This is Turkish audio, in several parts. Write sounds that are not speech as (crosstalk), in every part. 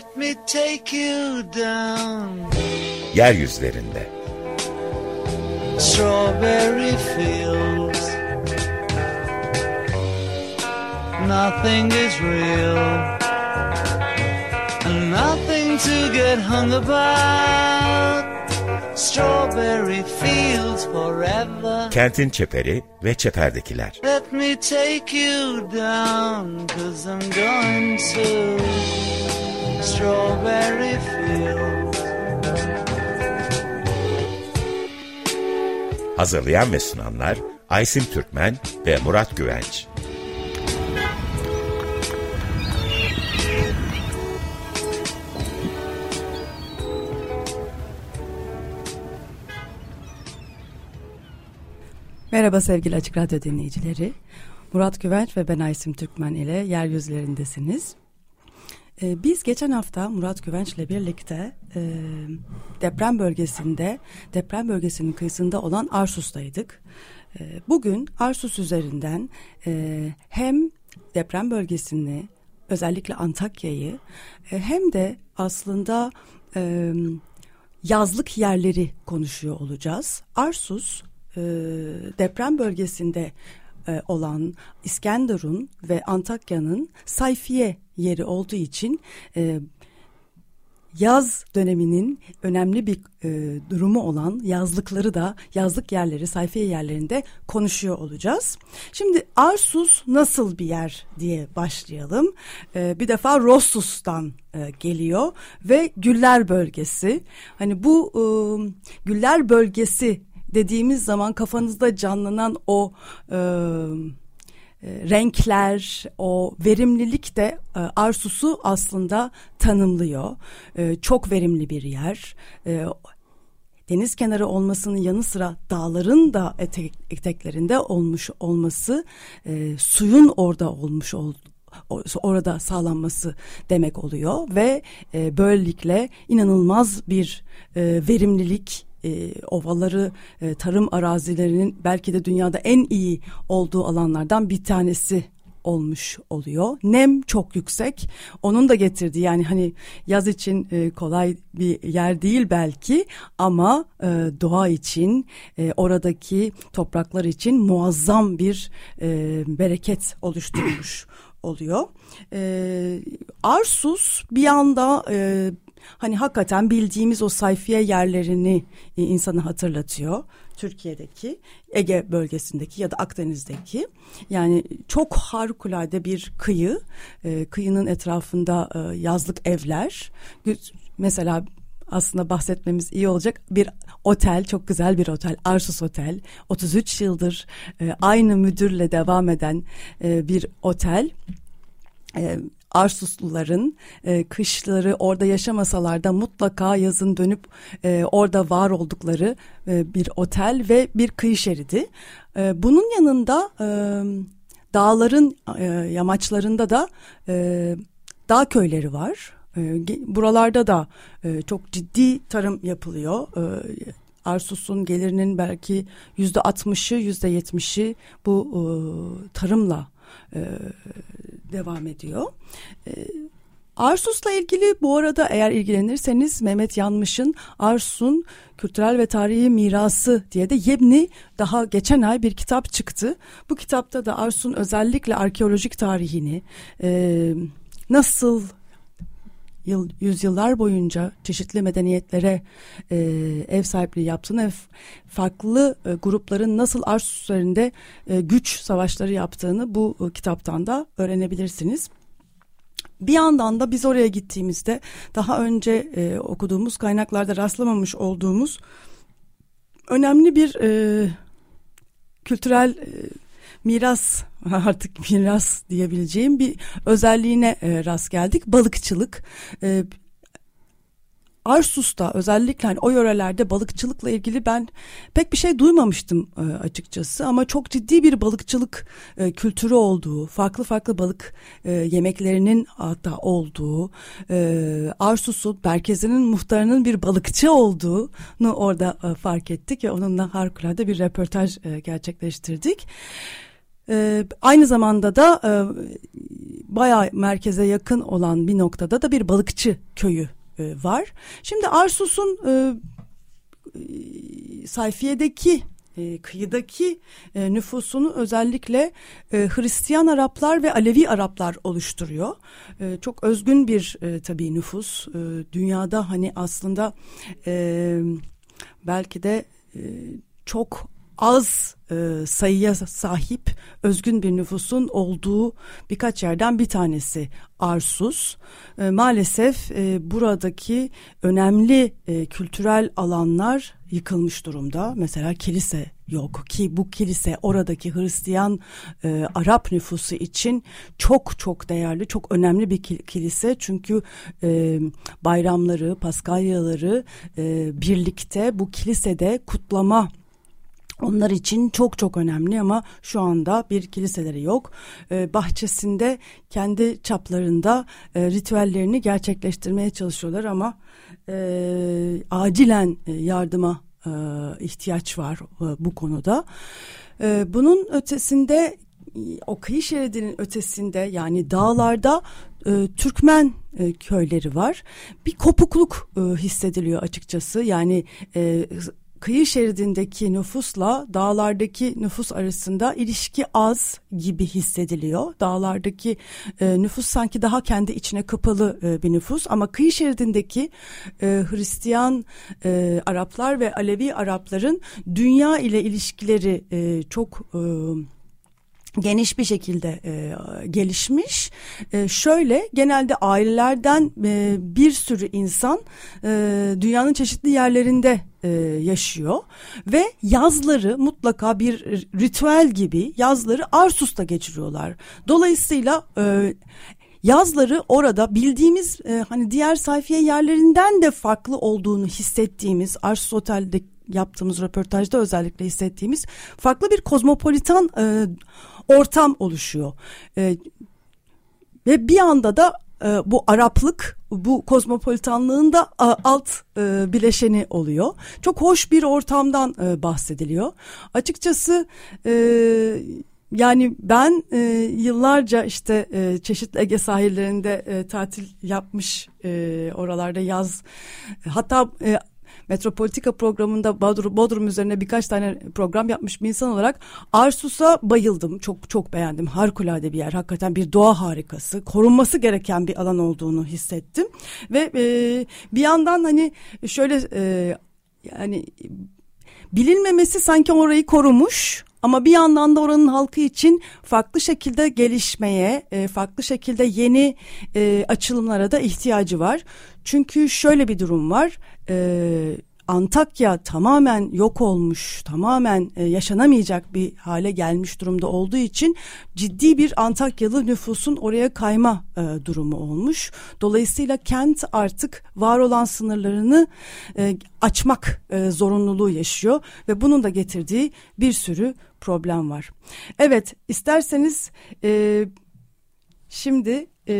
Let me take you down. Yeryüzlerinde. Strawberry fields. Nothing is real. And nothing to get hung about. Strawberry fields forever. Kentin çeperi ve çeperdekiler. Let me take you down, cause I'm going to Strawberry Fields. Hazırlayan ve sunanlar Aysim Türkmen ve Murat Güvenç. Merhaba sevgili Açık Radyo dinleyicileri. Murat Güvenç ve ben Aysim Türkmen ile yeryüzlerindesiniz. Ee, biz geçen hafta Murat Güvenç ile birlikte e, deprem bölgesinde, deprem bölgesinin kıyısında olan Arsus'taydık. E, bugün Arsus üzerinden e, hem deprem bölgesini, özellikle Antakya'yı e, hem de aslında e, yazlık yerleri konuşuyor olacağız. Arsus e, deprem bölgesinde e, olan İskenderun ve Antakya'nın sayfiye yeri olduğu için e, yaz döneminin önemli bir e, durumu olan yazlıkları da yazlık yerleri sayfiye yerlerinde konuşuyor olacağız. Şimdi Arsus nasıl bir yer diye başlayalım. E, bir defa Rossus'tan e, geliyor ve Güller bölgesi. Hani bu e, Güller bölgesi dediğimiz zaman kafanızda canlanan o e, renkler, o verimlilik de e, Arsus'u aslında tanımlıyor. E, çok verimli bir yer. E, deniz kenarı olmasının yanı sıra dağların da etek, eteklerinde olmuş olması, e, suyun orada olmuş ol, orada sağlanması demek oluyor ve e, böylelikle inanılmaz bir e, verimlilik e, ovaları, e, tarım arazilerinin belki de dünyada en iyi olduğu alanlardan bir tanesi olmuş oluyor. Nem çok yüksek. Onun da getirdiği yani hani yaz için e, kolay bir yer değil belki ama e, doğa için e, oradaki topraklar için muazzam bir e, bereket oluşturmuş oluyor. E, Arsus bir anda e, hani hakikaten bildiğimiz o sayfiye yerlerini e, insanı hatırlatıyor. Türkiye'deki, Ege bölgesindeki ya da Akdeniz'deki yani çok harikulade bir kıyı. E, kıyının etrafında e, yazlık evler. Mesela aslında bahsetmemiz iyi olacak bir otel çok güzel bir otel Arsus Otel 33 yıldır e, aynı müdürle devam eden e, bir otel e, Arsusluların e, kışları orada yaşamasalar da mutlaka yazın dönüp e, orada var oldukları e, bir otel ve bir kıyı şeridi. E, bunun yanında e, dağların e, yamaçlarında da e, dağ köyleri var. E, buralarda da e, çok ciddi tarım yapılıyor. E, Arsus'un gelirinin belki yüzde altmışı, yüzde yetmişi bu e, tarımla e, devam ediyor. E, Arsus'la ilgili bu arada eğer ilgilenirseniz Mehmet Yanmış'ın Arsus'un kültürel ve tarihi mirası diye de yeni daha geçen ay bir kitap çıktı. Bu kitapta da Arsus'un özellikle arkeolojik tarihini e, nasıl yıl, yüzyıllar boyunca çeşitli medeniyetlere e, ev sahipliği yaptığını farklı e, grupların nasıl Arsus üzerinde e, güç savaşları yaptığını bu e, kitaptan da öğrenebilirsiniz. Bir yandan da biz oraya gittiğimizde daha önce e, okuduğumuz kaynaklarda rastlamamış olduğumuz önemli bir e, kültürel e, miras (laughs) artık miras diyebileceğim bir özelliğine e, rast geldik. Balıkçılık. E, Arsus'ta özellikle hani o yörelerde balıkçılıkla ilgili ben pek bir şey duymamıştım e, açıkçası ama çok ciddi bir balıkçılık e, kültürü olduğu, farklı farklı balık e, yemeklerinin hatta olduğu, e, Arsus'un merkezinin muhtarının bir balıkçı olduğunu orada e, fark ettik ve onunla harikulade bir röportaj e, gerçekleştirdik. Ee, aynı zamanda da e, bayağı merkeze yakın olan bir noktada da bir balıkçı köyü e, var. Şimdi Arsus'un e, e sayfiyedeki e, kıyıdaki e, nüfusunu özellikle e, Hristiyan Araplar ve Alevi Araplar oluşturuyor. E, çok özgün bir e, tabii nüfus. E, dünyada hani aslında e, belki de e, çok az e, sayıya sahip özgün bir nüfusun olduğu birkaç yerden bir tanesi Arsus. E, maalesef e, buradaki önemli e, kültürel alanlar yıkılmış durumda. Mesela kilise yok ki bu kilise oradaki Hristiyan e, Arap nüfusu için çok çok değerli, çok önemli bir kilise. Çünkü e, bayramları, paskalyaları e, birlikte bu kilisede kutlama onlar için çok çok önemli ama şu anda bir kiliseleri yok. Ee, bahçesinde kendi çaplarında e, ritüellerini gerçekleştirmeye çalışıyorlar ama e, acilen e, yardıma e, ihtiyaç var e, bu konuda. E, bunun ötesinde o kıyı şeridinin ötesinde yani dağlarda e, Türkmen e, köyleri var. Bir kopukluk e, hissediliyor açıkçası. Yani e, kıyı şeridindeki nüfusla dağlardaki nüfus arasında ilişki az gibi hissediliyor. Dağlardaki e, nüfus sanki daha kendi içine kapalı e, bir nüfus ama kıyı şeridindeki e, Hristiyan e, Araplar ve Alevi Arapların dünya ile ilişkileri e, çok e, geniş bir şekilde e, gelişmiş. E, şöyle genelde ailelerden e, bir sürü insan e, dünyanın çeşitli yerlerinde e, yaşıyor ve yazları mutlaka bir ritüel gibi yazları Arsus'ta geçiriyorlar. Dolayısıyla e, yazları orada bildiğimiz e, hani diğer sayfiye yerlerinden de farklı olduğunu hissettiğimiz Arsus Otel'de yaptığımız röportajda özellikle hissettiğimiz farklı bir kozmopolitan e, ortam oluşuyor. E, ve bir anda da e, bu Araplık, bu kozmopolitanlığın da e, alt e, bileşeni oluyor. Çok hoş bir ortamdan e, bahsediliyor. Açıkçası e, yani ben e, yıllarca işte e, çeşitli Ege sahillerinde e, tatil yapmış e, oralarda yaz hatta e, Metropolitika programında Bodrum, Bodrum üzerine birkaç tane program yapmış bir insan olarak Arsus'a bayıldım. Çok çok beğendim. Harikulade bir yer. Hakikaten bir doğa harikası. Korunması gereken bir alan olduğunu hissettim. Ve e, bir yandan hani şöyle e, yani bilinmemesi sanki orayı korumuş ama bir yandan da oranın halkı için farklı şekilde gelişmeye, e, farklı şekilde yeni e, açılımlara da ihtiyacı var. Çünkü şöyle bir durum var. E, Antakya tamamen yok olmuş, tamamen e, yaşanamayacak bir hale gelmiş durumda olduğu için ciddi bir Antakyalı nüfusun oraya kayma e, durumu olmuş. Dolayısıyla kent artık var olan sınırlarını e, açmak e, zorunluluğu yaşıyor ve bunun da getirdiği bir sürü problem var. Evet, isterseniz e, şimdi e,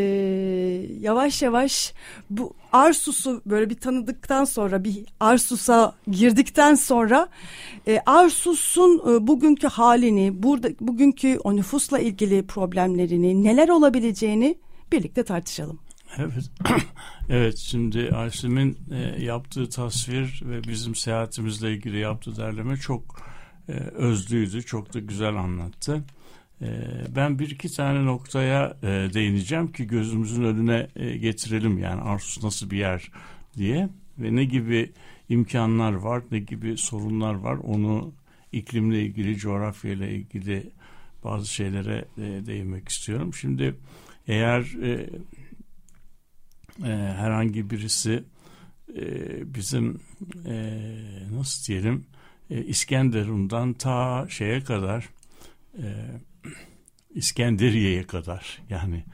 yavaş yavaş bu Arsus'u böyle bir tanıdıktan sonra bir Arsus'a girdikten sonra e, Arsus'un e, bugünkü halini, burada bugünkü o nüfusla ilgili problemlerini, neler olabileceğini birlikte tartışalım. Evet, (clears throat) evet şimdi Aysim'in e, yaptığı tasvir ve bizim seyahatimizle ilgili yaptığı derleme çok e, özlüydü, çok da güzel anlattı. Ee, ben bir iki tane noktaya e, değineceğim ki gözümüzün önüne e, getirelim yani Arsus nasıl bir yer diye ve ne gibi imkanlar var ne gibi sorunlar var onu iklimle ilgili coğrafyayla ilgili bazı şeylere e, değinmek istiyorum. Şimdi eğer herhangi birisi bizim nasıl diyelim İskenderun'dan ta şeye kadar İskenderiye'ye kadar yani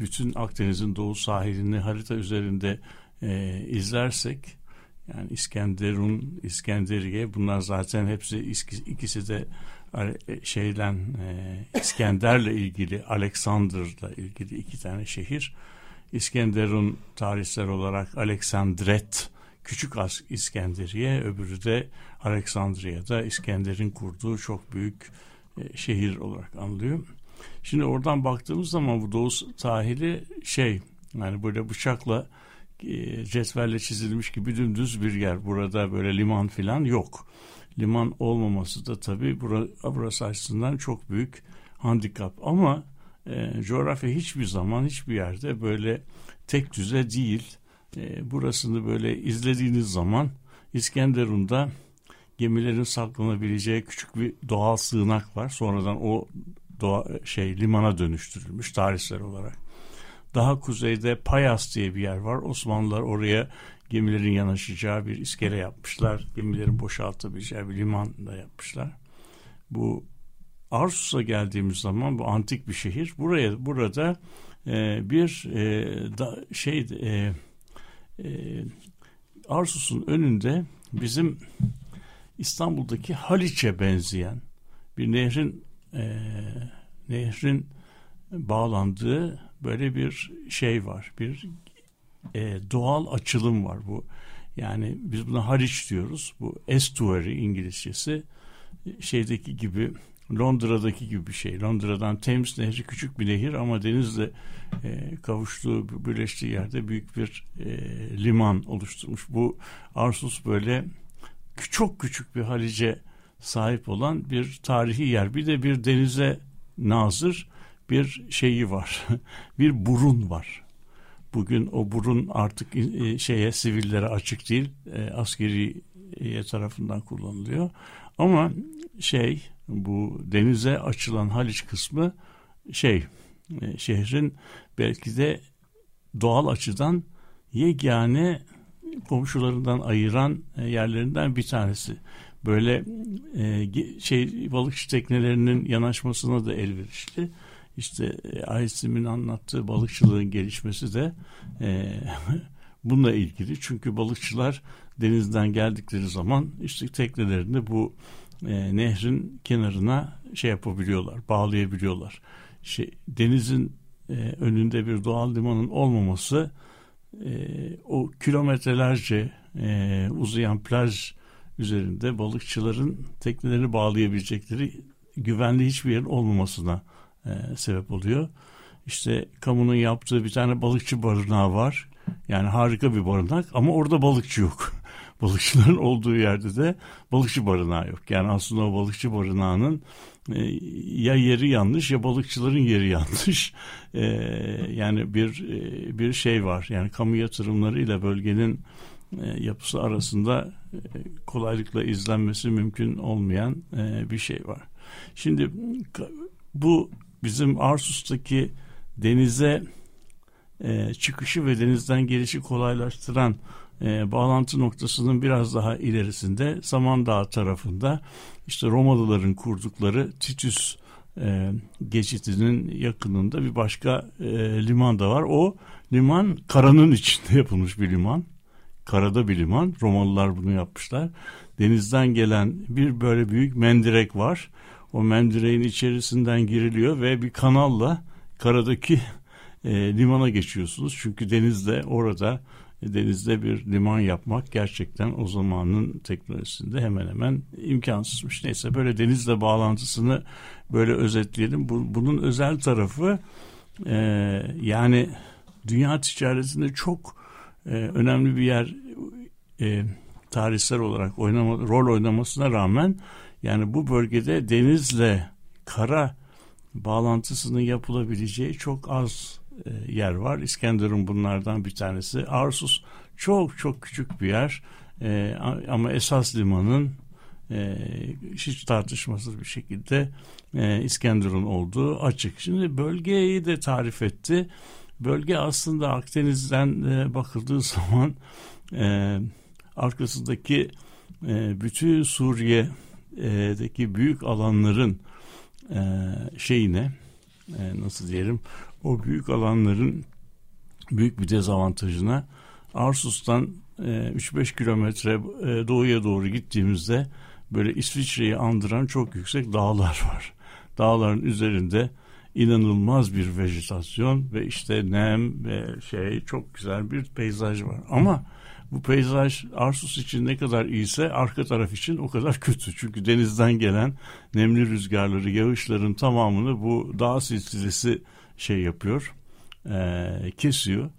bütün Akdeniz'in doğu sahilini harita üzerinde e, izlersek yani İskenderun, İskenderiye bunlar zaten hepsi ikisi de e, şeyden e, İskender'le ilgili Alexander'la ilgili iki tane şehir. İskenderun tarihsel olarak Aleksandret Küçük İskenderiye öbürü de Aleksandriya'da İskender'in kurduğu çok büyük e, şehir olarak anlıyor. Şimdi oradan baktığımız zaman bu doğu sahili şey yani böyle bıçakla e, cetvelle çizilmiş gibi dümdüz bir yer. Burada böyle liman falan yok. Liman olmaması da tabii burası açısından çok büyük handikap. Ama e, coğrafya hiçbir zaman hiçbir yerde böyle tek düze değil. E, burasını böyle izlediğiniz zaman İskenderun'da gemilerin saklanabileceği küçük bir doğal sığınak var. Sonradan o doğa, şey limana dönüştürülmüş tarihsel olarak. Daha kuzeyde Payas diye bir yer var. Osmanlılar oraya gemilerin yanaşacağı bir iskele yapmışlar. Gemilerin boşaltabileceği bir liman da yapmışlar. Bu Arsus'a geldiğimiz zaman bu antik bir şehir. Buraya burada e, bir e, da, şey e, e, Arsus'un önünde bizim İstanbul'daki Haliç'e benzeyen bir nehrin e, nehrin bağlandığı böyle bir şey var. Bir e, doğal açılım var bu. Yani biz buna Haliç diyoruz. Bu estuary İngilizcesi şeydeki gibi Londra'daki gibi bir şey. Londra'dan Thames Nehri küçük bir nehir ama denizle e, kavuştuğu, birleştiği yerde büyük bir e, liman oluşturmuş. Bu Arsus böyle çok küçük bir halice sahip olan bir tarihi yer. Bir de bir denize nazır bir şeyi var. (laughs) bir burun var. Bugün o burun artık e, şeye sivillere açık değil, e, askeri tarafından kullanılıyor. Ama şey bu denize açılan Haliç kısmı şey e, şehrin belki de doğal açıdan yegane komşularından ayıran yerlerinden bir tanesi. Böyle şey balıkçı teknelerinin yanaşmasına da elverişli işte e, Aysim'in anlattığı balıkçılığın gelişmesi de e, (laughs) bununla ilgili. Çünkü balıkçılar denizden geldikleri zaman işte teknelerini bu e, nehrin kenarına şey yapabiliyorlar, bağlayabiliyorlar. Şey, denizin e, önünde bir doğal limanın olmaması e, o kilometrelerce e, uzayan plaj üzerinde balıkçıların teknelerini bağlayabilecekleri güvenli hiçbir yerin olmamasına e, sebep oluyor. İşte kamunun yaptığı bir tane balıkçı barınağı var. Yani harika bir barınak ama orada balıkçı yok. (laughs) Balıkçıların olduğu yerde de balıkçı barınağı yok. Yani aslında o balıkçı barınağının e, ya yeri yanlış ya balıkçıların yeri (laughs) yanlış. E, yani bir e, bir şey var. Yani kamu yatırımları ile bölgenin e, yapısı arasında e, kolaylıkla izlenmesi mümkün olmayan e, bir şey var. Şimdi bu bizim Arsus'taki denize çıkışı ve denizden gelişi kolaylaştıran bağlantı noktasının biraz daha ilerisinde Samandağ tarafında işte Romalıların kurdukları Titus geçitinin yakınında bir başka e, liman da var. O liman karanın içinde yapılmış bir liman. Karada bir liman. Romalılar bunu yapmışlar. Denizden gelen bir böyle büyük mendirek var o mendireğin içerisinden giriliyor ve bir kanalla karadaki e, limana geçiyorsunuz. Çünkü denizde orada e, denizde bir liman yapmak gerçekten o zamanın teknolojisinde hemen hemen imkansızmış. Neyse böyle denizle bağlantısını böyle özetleyelim. Bu, bunun özel tarafı e, yani dünya ticaretinde çok e, önemli bir yer e, tarihsel olarak oynama, rol oynamasına rağmen yani bu bölgede denizle kara bağlantısının yapılabileceği çok az e, yer var. İskenderun bunlardan bir tanesi. Arsus çok çok küçük bir yer e, ama esas limanın e, hiç tartışmasız bir şekilde e, İskenderun olduğu açık. Şimdi bölgeyi de tarif etti. Bölge aslında Akdeniz'den e, bakıldığı (laughs) zaman e, arkasındaki e, bütün Suriye deki büyük alanların e, şeyine e, nasıl diyelim o büyük alanların büyük bir dezavantajına Arsus'tan e, 3-5 kilometre e, doğuya doğru gittiğimizde böyle İsviçre'yi andıran çok yüksek dağlar var. Dağların üzerinde inanılmaz bir vejetasyon ve işte nem ve şey çok güzel bir peyzaj var. Ama Bu peyzaj Arsus için ne kadar iyiyse arka taraf için o kadar (laughs) kötü. Çünkü denizden gelen nemli rüzgarları, yağışların tamamını bu dağ silsilesi şey yapıyor, e, kesiyor.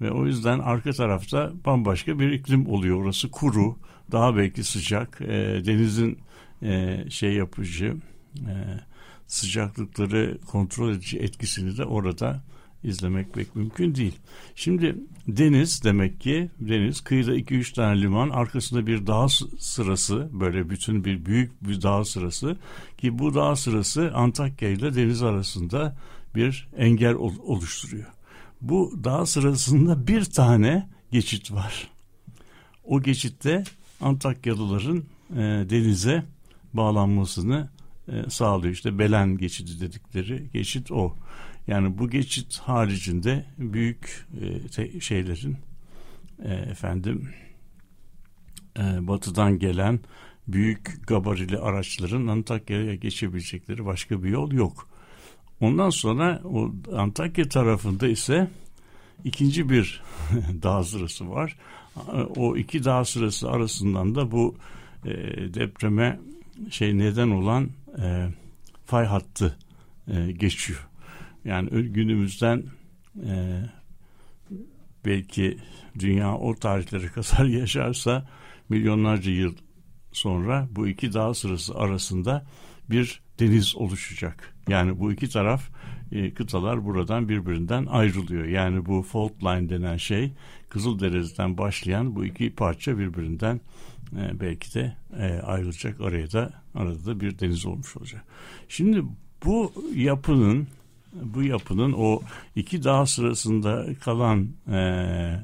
Ve o yüzden arka tarafta bambaşka bir iklim oluyor. Orası kuru, daha belki sıcak, e, denizin e, şey yapıcı, e, sıcaklıkları kontrol edici etkisini de orada izlemek pek mümkün değil. Şimdi deniz demek ki deniz kıyıda 2-3 tane liman arkasında bir dağ sırası böyle bütün bir büyük bir dağ sırası ki bu dağ sırası Antakya ile deniz arasında bir engel oluşturuyor. Bu dağ sırasında bir tane geçit var. O geçitte Antakyalıların e, denize bağlanmasını e, sağlıyor. İşte Belen geçidi dedikleri geçit o. Yani bu geçit haricinde büyük e, şeylerin e, efendim e, batıdan gelen büyük gabarili araçların Antakya'ya geçebilecekleri başka bir yol yok. Ondan sonra o Antakya tarafında ise ikinci bir (laughs) dağ sırası var. O iki dağ sırası arasından da bu depreme şey neden olan e, fay hattı e, geçiyor. Yani günümüzden e, belki dünya o tarihleri (laughs) kadar yaşarsa milyonlarca yıl sonra bu iki dağ sırası arasında bir deniz oluşacak. Yani bu iki taraf e, kıtalar buradan birbirinden ayrılıyor. Yani bu fault line denen şey Kızılderisi'den başlayan bu iki parça birbirinden e, belki de e, ayrılacak. Araya da arada da bir deniz olmuş olacak. Şimdi bu yapının bu yapının o iki dağ sırasında kalan e,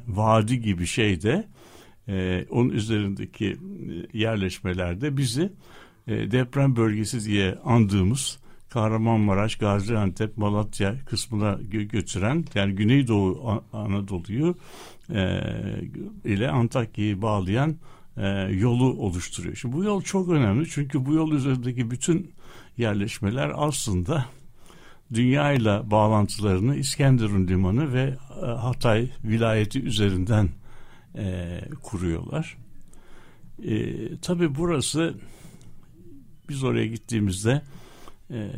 vadi gibi şeyde e, onun üzerindeki e, yerleşmelerde bizi e, deprem bölgesi diye andığımız Kahramanmaraş, Gaziantep, Malatya kısmına gö- götüren yani Güneydoğu Anadolu'yu e, ile Antakya'yı bağlayan e, yolu oluşturuyor. Şimdi bu yol çok önemli çünkü bu yol üzerindeki bütün yerleşmeler aslında dünya ile bağlantılarını İskenderun Limanı ve e, Hatay vilayeti üzerinden e, kuruyorlar. E, tabii burası biz oraya gittiğimizde e,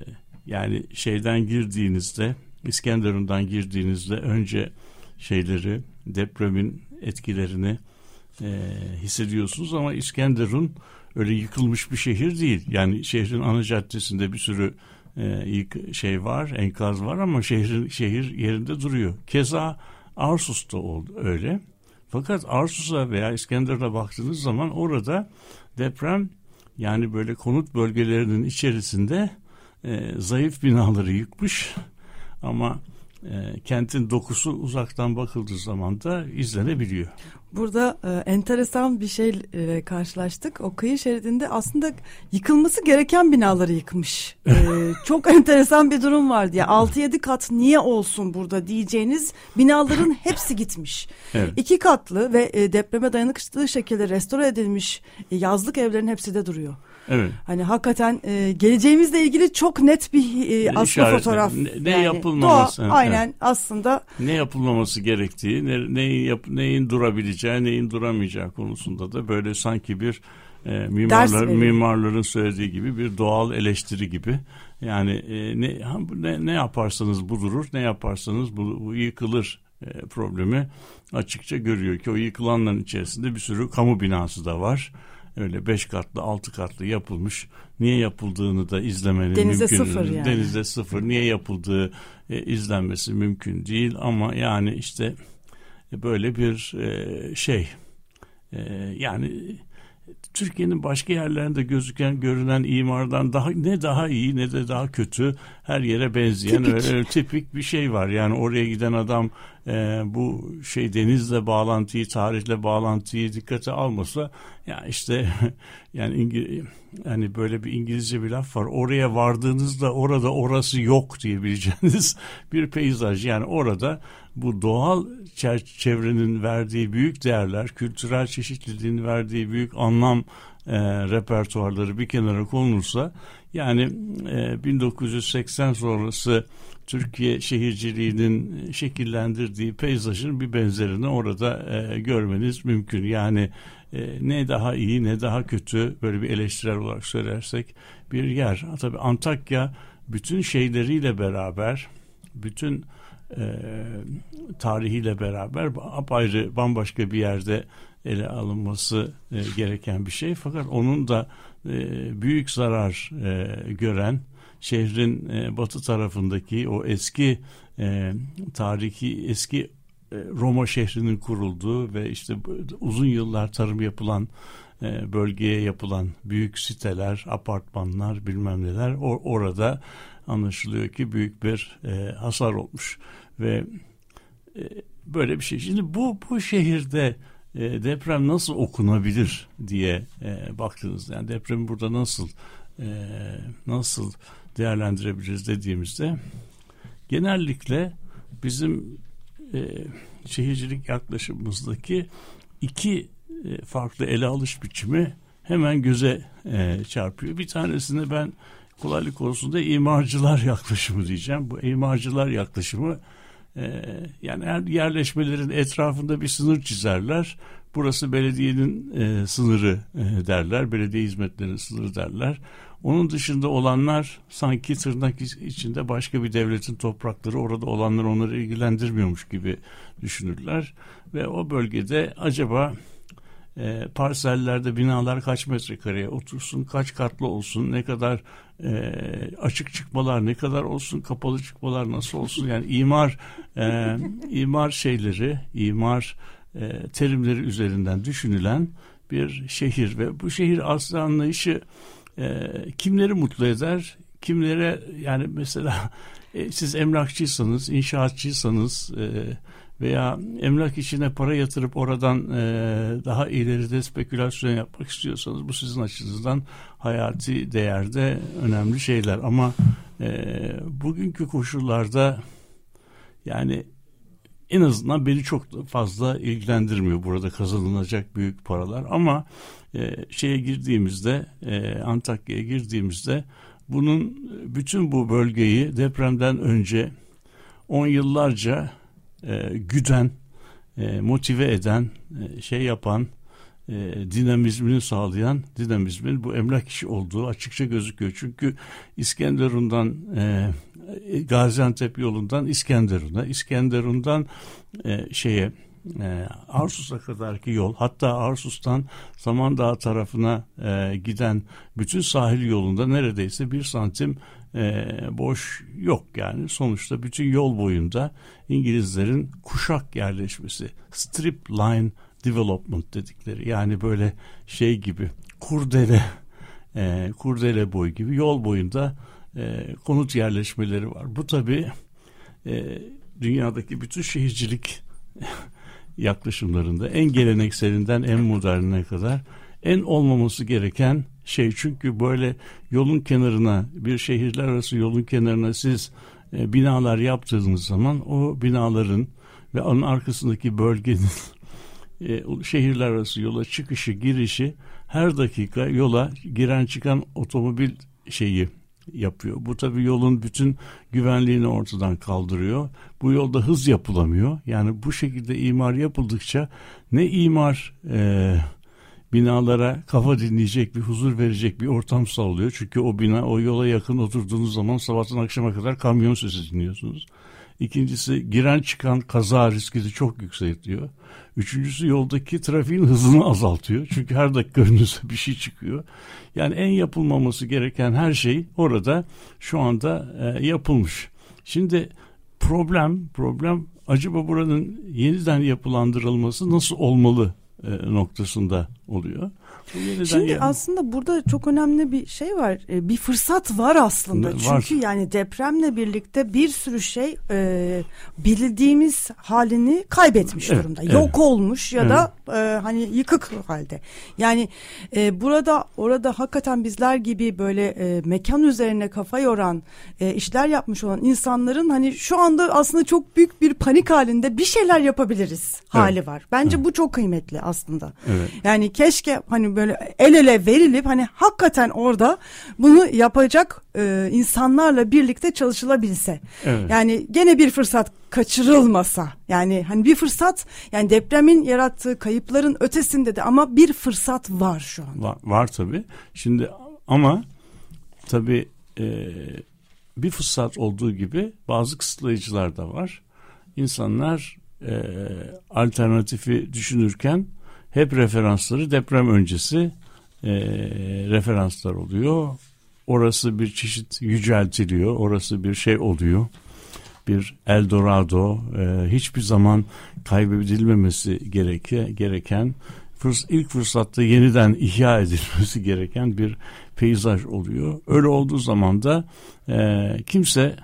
yani şeyden girdiğinizde İskenderun'dan girdiğinizde önce şeyleri depremin etkilerini e, hissediyorsunuz ama İskenderun öyle yıkılmış bir şehir değil. Yani şehrin ana caddesinde bir sürü e, yık, şey var, enkaz var ama şehrin şehir yerinde duruyor. Keza Arsus'ta oldu öyle. Fakat Arsus'a veya İskenderun'a baktığınız zaman orada deprem yani böyle konut bölgelerinin içerisinde e, zayıf binaları yıkmış ama e, kentin dokusu uzaktan bakıldığı zaman da izlenebiliyor. Burada e, enteresan bir şey e, karşılaştık. O kıyı şeridinde aslında yıkılması gereken binaları yıkmış. E, (laughs) çok enteresan bir durum vardı. Ya 6-7 kat niye olsun burada diyeceğiniz binaların hepsi gitmiş. Evet. İki katlı ve e, depreme dayanıklı şekilde restore edilmiş e, yazlık evlerin hepsi de duruyor. Evet. Hani hakikaten e, geleceğimizle ilgili çok net bir e, aslında İşaret, fotoğraf. Ne, ne yani, yapılmaması? Doğa, aynen evet. aslında. Ne yapılmaması gerektiği, ne, neyin, yap, neyin durabileceği, neyin duramayacağı konusunda da böyle sanki bir e, mimarlar, mimarların söylediği gibi bir doğal eleştiri gibi. Yani e, ne, ne, ne yaparsanız bu durur, ne yaparsanız bu, bu yıkılır e, problemi açıkça görüyor ki o yıkılanların içerisinde bir sürü kamu binası da var öyle beş katlı altı katlı yapılmış. Niye yapıldığını da izlemenin Denize mümkün. sıfır yani. Denizde sıfır. Niye yapıldığı e, izlenmesi mümkün değil ama yani işte e, böyle bir e, şey e, yani Türkiye'nin başka yerlerinde gözüken görünen imardan daha ne daha iyi ne de daha kötü her yere benzeyen tipik. Öyle, öyle tipik bir şey var. Yani oraya giden adam e, bu şey denizle bağlantıyı, tarihle bağlantıyı dikkate almasa ya işte (laughs) yani İngiliz yani böyle bir İngilizce bir laf var. Oraya vardığınızda orada orası yok diyebileceğiniz (laughs) bir peyzaj. Yani orada bu doğal çevrenin verdiği büyük değerler, kültürel çeşitliliğin verdiği büyük anlam e, repertuarları bir kenara konulursa yani e, 1980 sonrası Türkiye şehirciliğinin şekillendirdiği peyzajın bir benzerini orada e, görmeniz mümkün. Yani e, ne daha iyi ne daha kötü böyle bir eleştirel olarak söylersek bir yer. Tabii Antakya bütün şeyleriyle beraber bütün e, tarihiyle beraber apayrı bambaşka bir yerde ele alınması e, gereken bir şey. Fakat onun da e, büyük zarar e, gören şehrin e, batı tarafındaki o eski e, tarihi eski e, Roma şehrinin kurulduğu ve işte uzun yıllar tarım yapılan e, bölgeye yapılan büyük siteler, apartmanlar bilmem neler or, orada anlaşılıyor ki büyük bir e, hasar olmuş ve e, böyle bir şey. Şimdi bu bu şehirde e, deprem nasıl okunabilir diye e, baktınız. Yani depremi burada nasıl e, nasıl değerlendirebiliriz dediğimizde genellikle bizim e, şehircilik yaklaşımımızdaki iki e, farklı ele alış biçimi hemen göze e, çarpıyor. Bir tanesinde ben kolaylık olsun da imarcılar yaklaşımı diyeceğim. Bu imarcılar yaklaşımı e, yani her yerleşmelerin etrafında bir sınır çizerler. Burası belediyenin e, sınırı e, derler, belediye hizmetlerinin sınırı derler. Onun dışında olanlar sanki tırnak içinde başka bir devletin toprakları orada olanlar onları ilgilendirmiyormuş gibi düşünürler. Ve o bölgede acaba e, parsellerde binalar kaç metrekareye otursun, kaç katlı olsun, ne kadar e, açık çıkmalar ne kadar olsun, kapalı çıkmalar nasıl olsun yani imar e, (laughs) imar şeyleri, imar e, terimleri üzerinden düşünülen bir şehir ve bu şehir aslı anlayışı e, kimleri mutlu eder, kimlere yani mesela (laughs) e, siz emlakçıysanız, inşaatçıysanız e, veya emlak içine para yatırıp oradan e, daha ileride spekülasyon yapmak istiyorsanız bu sizin açınızdan hayati değerde önemli şeyler. Ama e, bugünkü koşullarda yani en azından beni çok fazla ilgilendirmiyor burada kazanılacak büyük paralar. Ama e, şeye girdiğimizde e, Antakya'ya girdiğimizde bunun bütün bu bölgeyi depremden önce on yıllarca e, güden, motive eden, şey yapan, e, dinamizmini sağlayan dinamizmin bu emlak işi olduğu açıkça gözüküyor. Çünkü İskenderun'dan e, Gaziantep yolundan İskenderun'a, İskenderun'dan e, şeye e, Arsus'a kadarki yol hatta Arsus'tan Samandağ tarafına e, giden bütün sahil yolunda neredeyse bir santim e, boş yok yani sonuçta bütün yol boyunda İngilizlerin kuşak yerleşmesi strip line development dedikleri yani böyle şey gibi kurdele e, kurdele boy gibi yol boyunda e, konut yerleşmeleri var. Bu tabi e, dünyadaki bütün şehircilik (laughs) yaklaşımlarında en gelenekselinden en modernine kadar en olmaması gereken şey. Çünkü böyle yolun kenarına bir şehirler arası yolun kenarına siz e, binalar yaptığınız zaman o binaların ve onun arkasındaki bölgenin (laughs) e, şehirler arası yola çıkışı girişi her dakika yola giren çıkan otomobil şeyi yapıyor. Bu tabi yolun bütün güvenliğini ortadan kaldırıyor. Bu yolda hız yapılamıyor. Yani bu şekilde imar yapıldıkça ne imar e, binalara kafa dinleyecek bir huzur verecek bir ortam sağlıyor. Çünkü o bina o yola yakın oturduğunuz zaman sabahtan akşama kadar kamyon sesi dinliyorsunuz. İkincisi giren çıkan kaza riski de çok yükseltiyor. Üçüncüsü yoldaki trafiğin hızını azaltıyor. Çünkü her dakika önünüze bir şey çıkıyor. Yani en yapılmaması gereken her şey orada şu anda e, yapılmış. Şimdi problem problem acaba buranın yeniden yapılandırılması nasıl olmalı e, noktasında oluyor. Şimdi ya... aslında burada çok önemli bir şey var. E, bir fırsat var aslında. Var. Çünkü yani depremle birlikte bir sürü şey e, bildiğimiz halini kaybetmiş evet, durumda. Evet. Yok olmuş ya evet. da e, hani yıkık halde. Yani e, burada orada hakikaten bizler gibi böyle e, mekan üzerine kafa yoran e, işler yapmış olan insanların hani şu anda aslında çok büyük bir panik halinde bir şeyler yapabiliriz hali evet. var. Bence evet. bu çok kıymetli aslında. Evet. Yani keşke hani hani böyle el ele verilip hani hakikaten orada bunu yapacak e, insanlarla birlikte çalışılabilse. Evet. Yani gene bir fırsat kaçırılmasa. Yani hani bir fırsat yani depremin yarattığı kayıpların ötesinde de ama bir fırsat var şu an. Var, var tabii. Şimdi ama tabii e, bir fırsat olduğu gibi bazı kısıtlayıcılar da var. İnsanlar e, alternatifi düşünürken hep referansları deprem öncesi e, referanslar oluyor. Orası bir çeşit yüceltiliyor. Orası bir şey oluyor. Bir Eldorado e, hiçbir zaman kaybedilmemesi gereke, gereken fırs ilk fırsatta yeniden ihya edilmesi gereken bir peyzaj oluyor. Öyle olduğu zaman da e, kimse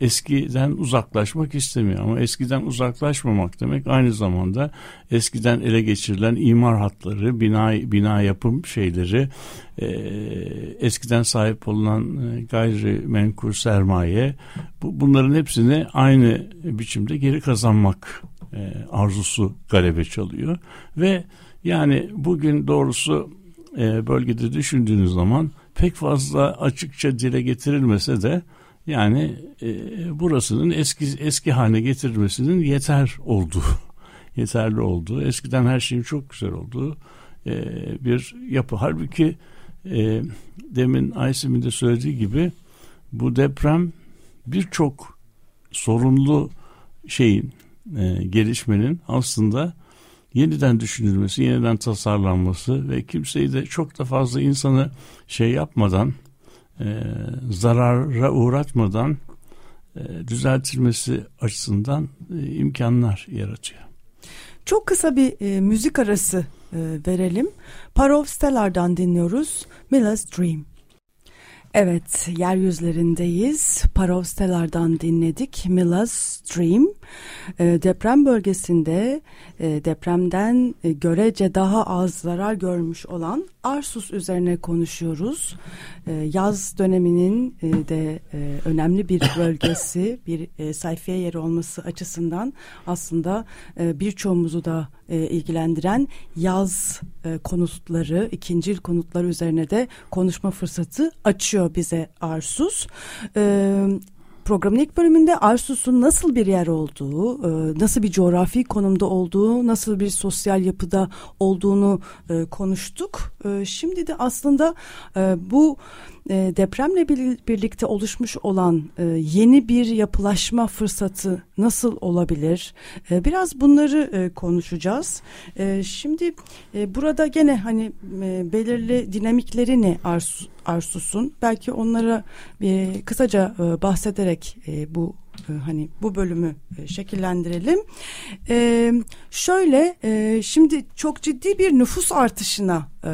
eskiden uzaklaşmak istemiyor. Ama eskiden uzaklaşmamak demek aynı zamanda eskiden ele geçirilen imar hatları, bina bina yapım şeyleri, e, eskiden sahip olunan e, gayrimenkul sermaye bu, bunların hepsini aynı biçimde geri kazanmak e, arzusu galebe çalıyor. Ve yani bugün doğrusu e, bölgede düşündüğünüz zaman pek fazla açıkça dile getirilmese de yani e, burasının eski eski haline getirilmesinin yeter olduğu, (laughs) yeterli olduğu, eskiden her şeyin çok güzel olduğu e, bir yapı. Halbuki e, demin Aysim'in de söylediği gibi bu deprem birçok sorunlu şeyin e, gelişmenin aslında yeniden düşünülmesi, yeniden tasarlanması ve kimseyi de çok da fazla insanı şey yapmadan, e, zarara uğratmadan e, düzeltilmesi açısından e, imkanlar yaratıyor. Çok kısa bir e, müzik arası verelim. Parov Stellar'dan dinliyoruz. Miller's Dream. Evet, yeryüzlerindeyiz. Parovstelar'dan dinledik. Miller's Dream. Deprem bölgesinde depremden görece daha az zarar görmüş olan Arsus üzerine konuşuyoruz. E, yaz döneminin e, de e, önemli bir (coughs) bölgesi, bir e, sayfiye yeri olması açısından aslında e, birçoğumuzu da e, ilgilendiren yaz e, konutları, ikincil konutlar üzerine de konuşma fırsatı açıyor bize Arsus. E, Programın ilk bölümünde Arsus'un nasıl bir yer olduğu, e, nasıl bir coğrafi konumda olduğu, nasıl bir sosyal yapıda olduğunu e, konuştuk. E, şimdi de aslında bu depremle birlikte oluşmuş olan yeni bir yapılaşma fırsatı nasıl olabilir? Biraz bunları konuşacağız. Şimdi burada gene hani belirli dinamikleri ne Arsus? Arsus'un. Belki onlara bir kısaca e, bahsederek e, bu e, hani bu bölümü e, şekillendirelim. E, şöyle e, şimdi çok ciddi bir nüfus artışına e,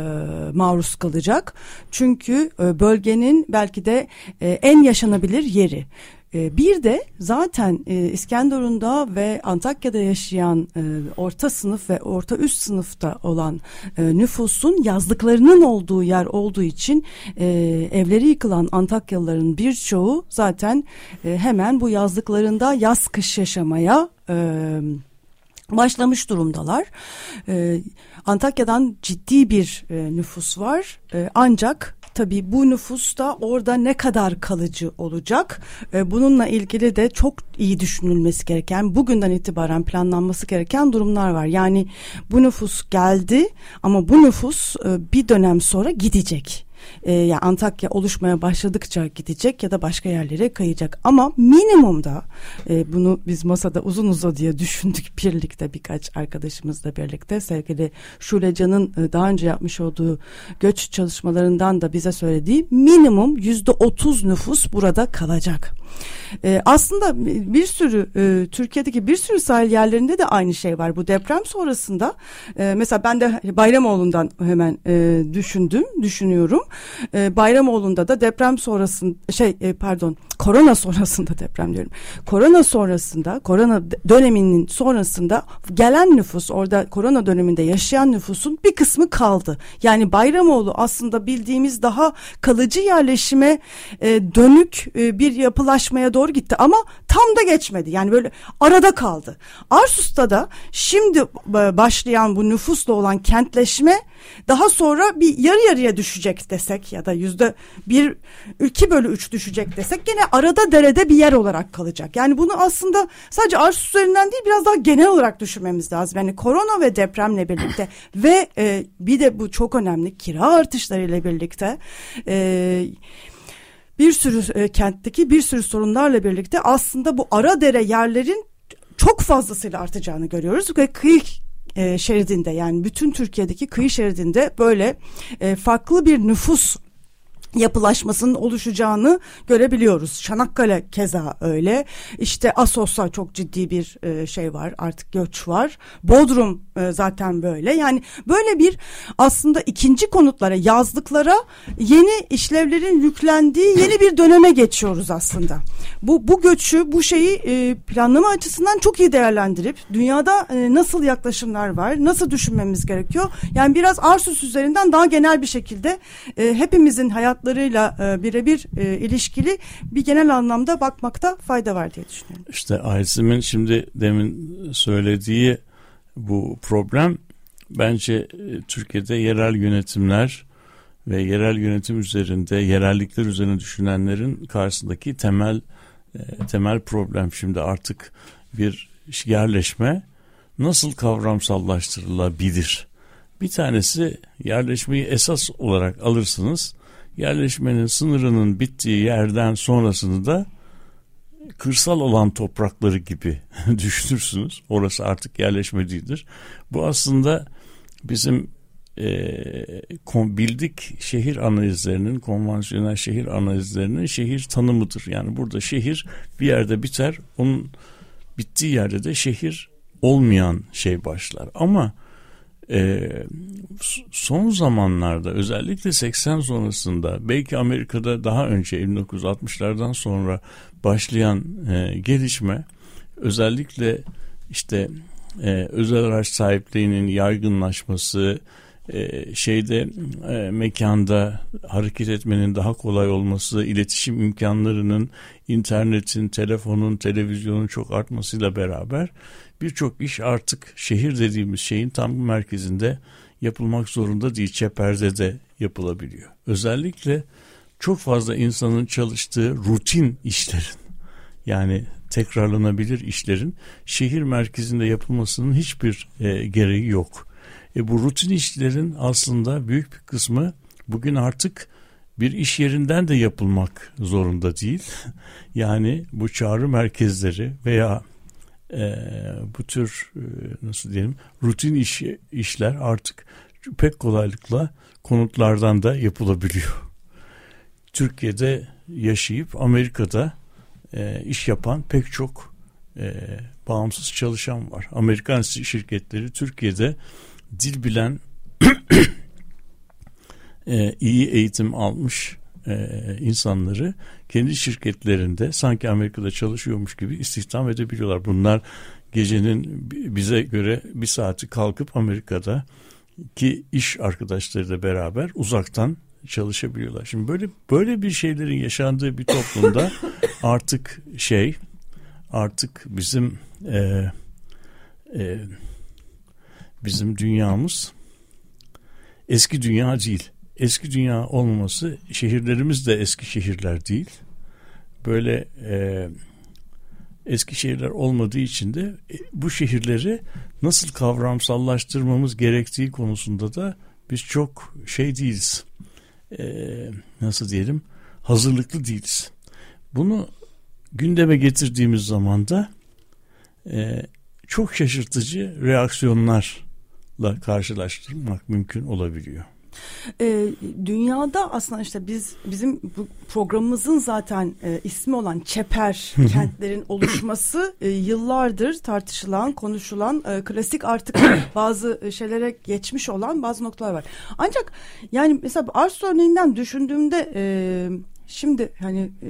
maruz kalacak. Çünkü e, bölgenin belki de e, en yaşanabilir yeri. Ee, bir de zaten e, İskenderun'da ve Antakya'da yaşayan e, orta sınıf ve orta üst sınıfta olan e, nüfusun yazlıklarının olduğu yer olduğu için evleri yıkılan Antakyalıların birçoğu zaten hemen bu yazlıklarında yaz kış yaşamaya başlamış durumdalar. Antakya'dan ciddi bir nüfus var ancak Tabii bu nüfus da orada ne kadar kalıcı olacak? E, bununla ilgili de çok iyi düşünülmesi gereken, bugünden itibaren planlanması gereken durumlar var. Yani bu nüfus geldi ama bu nüfus e, bir dönem sonra gidecek e, yani Antakya oluşmaya başladıkça gidecek ya da başka yerlere kayacak. Ama minimumda e, bunu biz masada uzun diye (laughs) düşündük birlikte birkaç arkadaşımızla birlikte sevgili Şule Can'ın e, daha önce yapmış olduğu göç çalışmalarından da bize söylediği minimum yüzde otuz nüfus burada kalacak. E, aslında bir sürü e, Türkiye'deki bir sürü sahil yerlerinde de aynı şey var. Bu deprem sonrasında e, mesela ben de Bayramoğlu'ndan hemen e, düşündüm, düşünüyorum. E, Bayramoğlu'nda da deprem sonrasında şey e, pardon korona sonrasında (laughs) deprem diyorum. Korona sonrasında korona döneminin sonrasında gelen nüfus orada korona döneminde yaşayan nüfusun bir kısmı kaldı. Yani Bayramoğlu aslında bildiğimiz daha kalıcı yerleşime e, dönük e, bir yapılaşmaya doğru gitti ama tam da geçmedi. Yani böyle arada kaldı. Arsus'ta da şimdi e, başlayan bu nüfusla olan kentleşme daha sonra bir yarı yarıya düşecek desek ya da yüzde bir iki bölü üç düşecek desek gene arada derede bir yer olarak kalacak. Yani bunu aslında sadece Arsus üzerinden değil biraz daha genel olarak düşünmemiz lazım. Yani korona ve depremle birlikte (clears throat) ve e, bir de bu çok önemli kira artışlarıyla birlikte e, bir sürü e, kentteki bir sürü sorunlarla birlikte aslında bu ara dere yerlerin çok fazlasıyla artacağını görüyoruz ve kıyı e, şeridinde yani bütün Türkiye'deki kıyı şeridinde böyle e, farklı bir nüfus yapılaşmasının oluşacağını görebiliyoruz. Çanakkale keza öyle. İşte Asos'ta çok ciddi bir e, şey var. Artık göç var. Bodrum e, zaten böyle. Yani böyle bir aslında ikinci konutlara, yazlıklara yeni işlevlerin yüklendiği yeni bir döneme geçiyoruz aslında. Bu bu göçü, bu şeyi e, planlama açısından çok iyi değerlendirip dünyada nasıl yaklaşımlar var, nasıl düşünmemiz gerekiyor? Yani biraz Arsus üzerinden daha genel bir şekilde hepimizin hayat hayatlarıyla e, birebir e, ilişkili bir genel anlamda bakmakta fayda var diye düşünüyorum. İşte Aysim'in şimdi demin söylediği bu problem. Bence e, Türkiye'de yerel yönetimler ve yerel yönetim üzerinde, yerellikler üzerine düşünenlerin karşısındaki temel e, temel problem. Şimdi artık bir yerleşme nasıl kavramsallaştırılabilir? Bir tanesi yerleşmeyi esas olarak alırsınız. Yerleşmenin sınırının bittiği yerden sonrasını da kırsal olan toprakları gibi (laughs) düşünürsünüz. Orası artık yerleşme değildir. Bu aslında bizim e, bildik şehir analizlerinin, konvansiyonel şehir analizlerinin şehir tanımıdır. Yani burada şehir bir yerde biter, onun bittiği yerde de şehir olmayan şey başlar. Ama e, son zamanlarda özellikle 80 sonrasında belki Amerika'da daha önce 1960'lardan sonra başlayan e, gelişme özellikle işte e, özel araç sahipliğinin yaygınlaşması e, şeyde e, mekanda hareket etmenin daha kolay olması, iletişim imkanlarının internetin, telefonun, televizyonun çok artmasıyla beraber birçok iş artık şehir dediğimiz şeyin tam merkezinde yapılmak zorunda değil. Çeperde de yapılabiliyor. Özellikle çok fazla insanın çalıştığı rutin işlerin yani tekrarlanabilir işlerin şehir merkezinde yapılmasının hiçbir e, gereği yok. E, bu rutin işlerin aslında büyük bir kısmı bugün artık bir iş yerinden de yapılmak zorunda değil. (laughs) Yani bu çağrı merkezleri veya e, bu tür e, nasıl diyelim rutin iş, işler artık pek kolaylıkla konutlardan da yapılabiliyor. Türkiye'de yaşayıp Amerika'da e, iş yapan pek çok e, bağımsız çalışan var. Amerikan şirketleri Türkiye'de dil bilen (coughs) e, iyi eğitim almış e, insanları kendi şirketlerinde sanki Amerika'da çalışıyormuş gibi istihdam edebiliyorlar. Bunlar gecenin bize göre bir saati kalkıp Amerika'da ki iş arkadaşlarıyla beraber uzaktan çalışabiliyorlar. Şimdi böyle böyle bir şeylerin yaşandığı bir toplumda (laughs) artık şey artık bizim e, e, bizim dünyamız eski dünya değil eski dünya olmaması şehirlerimiz de eski şehirler değil. Böyle e, eski şehirler olmadığı için de e, bu şehirleri nasıl kavramsallaştırmamız gerektiği konusunda da biz çok şey değiliz. E, nasıl diyelim? Hazırlıklı değiliz. Bunu gündeme getirdiğimiz zaman da e, çok şaşırtıcı reaksiyonlarla karşılaştırmak mümkün olabiliyor. E, dünyada aslında işte biz bizim bu programımızın zaten e, ismi olan Çeper kentlerin oluşması e, yıllardır tartışılan, konuşulan, e, klasik artık (coughs) bazı şeylere geçmiş olan bazı noktalar var. Ancak yani mesela Ars örneğinden düşündüğümde e, Şimdi hani e,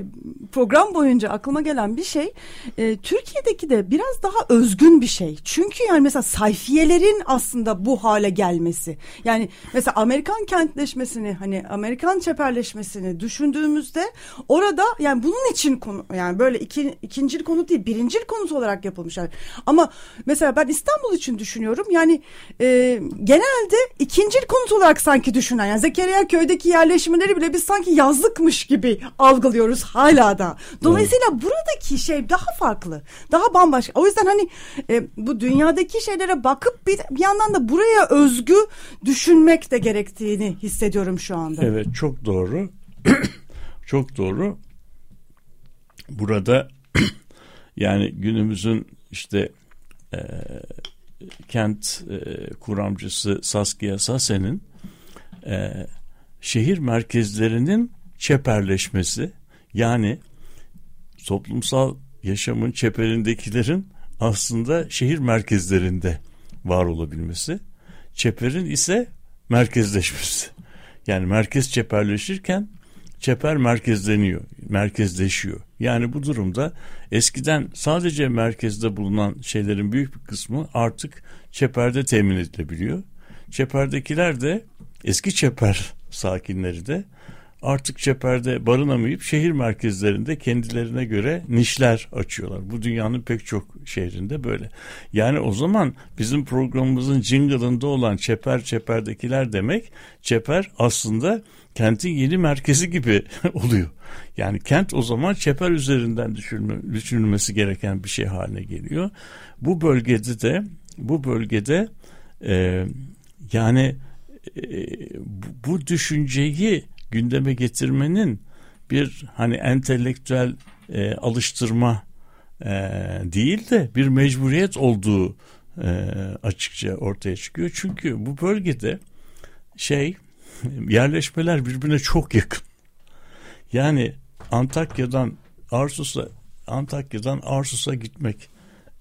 program boyunca aklıma gelen bir şey e, Türkiye'deki de biraz daha özgün bir şey. Çünkü yani mesela sayfiyelerin aslında bu hale gelmesi. Yani mesela Amerikan kentleşmesini hani Amerikan çeperleşmesini düşündüğümüzde orada yani bunun için konu yani böyle iki, ikincil konut değil birincil konut olarak yapılmışlar. Ama mesela ben İstanbul için düşünüyorum yani e, genelde ikincil konut olarak sanki düşünen yani Zekeriya köydeki yerleşimleri bile biz sanki yazlıkmış gibi gibi algılıyoruz hala da. Dolayısıyla evet. buradaki şey daha farklı. Daha bambaşka. O yüzden hani e, bu dünyadaki şeylere bakıp bir, bir yandan da buraya özgü düşünmek de gerektiğini hissediyorum şu anda. Evet çok doğru. (clears throat) çok doğru. Burada (clears throat) yani günümüzün işte e, kent e, kuramcısı Saskia Sasen'in e, şehir merkezlerinin çeperleşmesi yani toplumsal yaşamın çeperindekilerin aslında şehir merkezlerinde var olabilmesi. Çeperin ise merkezleşmesi. Yani merkez çeperleşirken çeper merkezleniyor, merkezleşiyor. Yani bu durumda eskiden sadece merkezde bulunan şeylerin büyük bir kısmı artık çeperde temin edilebiliyor. Çeperdekiler de eski çeper sakinleri de artık çeperde barınamayıp şehir merkezlerinde kendilerine göre nişler açıyorlar. Bu dünyanın pek çok şehrinde böyle. Yani o zaman bizim programımızın jingle'ında olan çeper çeperdekiler demek çeper aslında kentin yeni merkezi gibi (laughs) oluyor. Yani kent o zaman çeper üzerinden düşünme, düşünülmesi gereken bir şey haline geliyor. Bu bölgede de bu bölgede e, yani e, bu düşünceyi gündeme getirmenin bir hani entelektüel e, alıştırma e, değil de bir mecburiyet olduğu e, açıkça ortaya çıkıyor. Çünkü bu bölgede şey (laughs) yerleşmeler birbirine çok yakın. Yani Antakya'dan Arsus'a Antakya'dan Arsus'a gitmek,